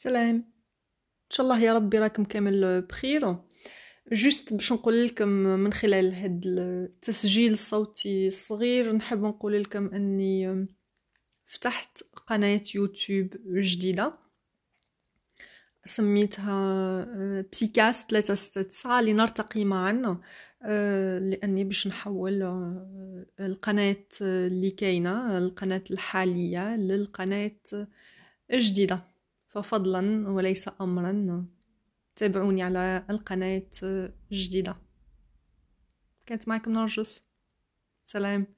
سلام. إن شاء الله يا ربي راكم كامل بخير. جوست باش نقول لكم من خلال هاد التسجيل الصوتي الصغير نحب نقول لكم أني فتحت قناة يوتيوب جديدة. سميتها بسيكاس ثلاثة ستة تسعة لنرتقي معا لأني باش نحول القناة اللي كاينة القناة الحالية للقناة الجديدة. ففضلا وليس أمرا. تابعوني على القناة الجديدة. كانت معكم نرجس. سلام.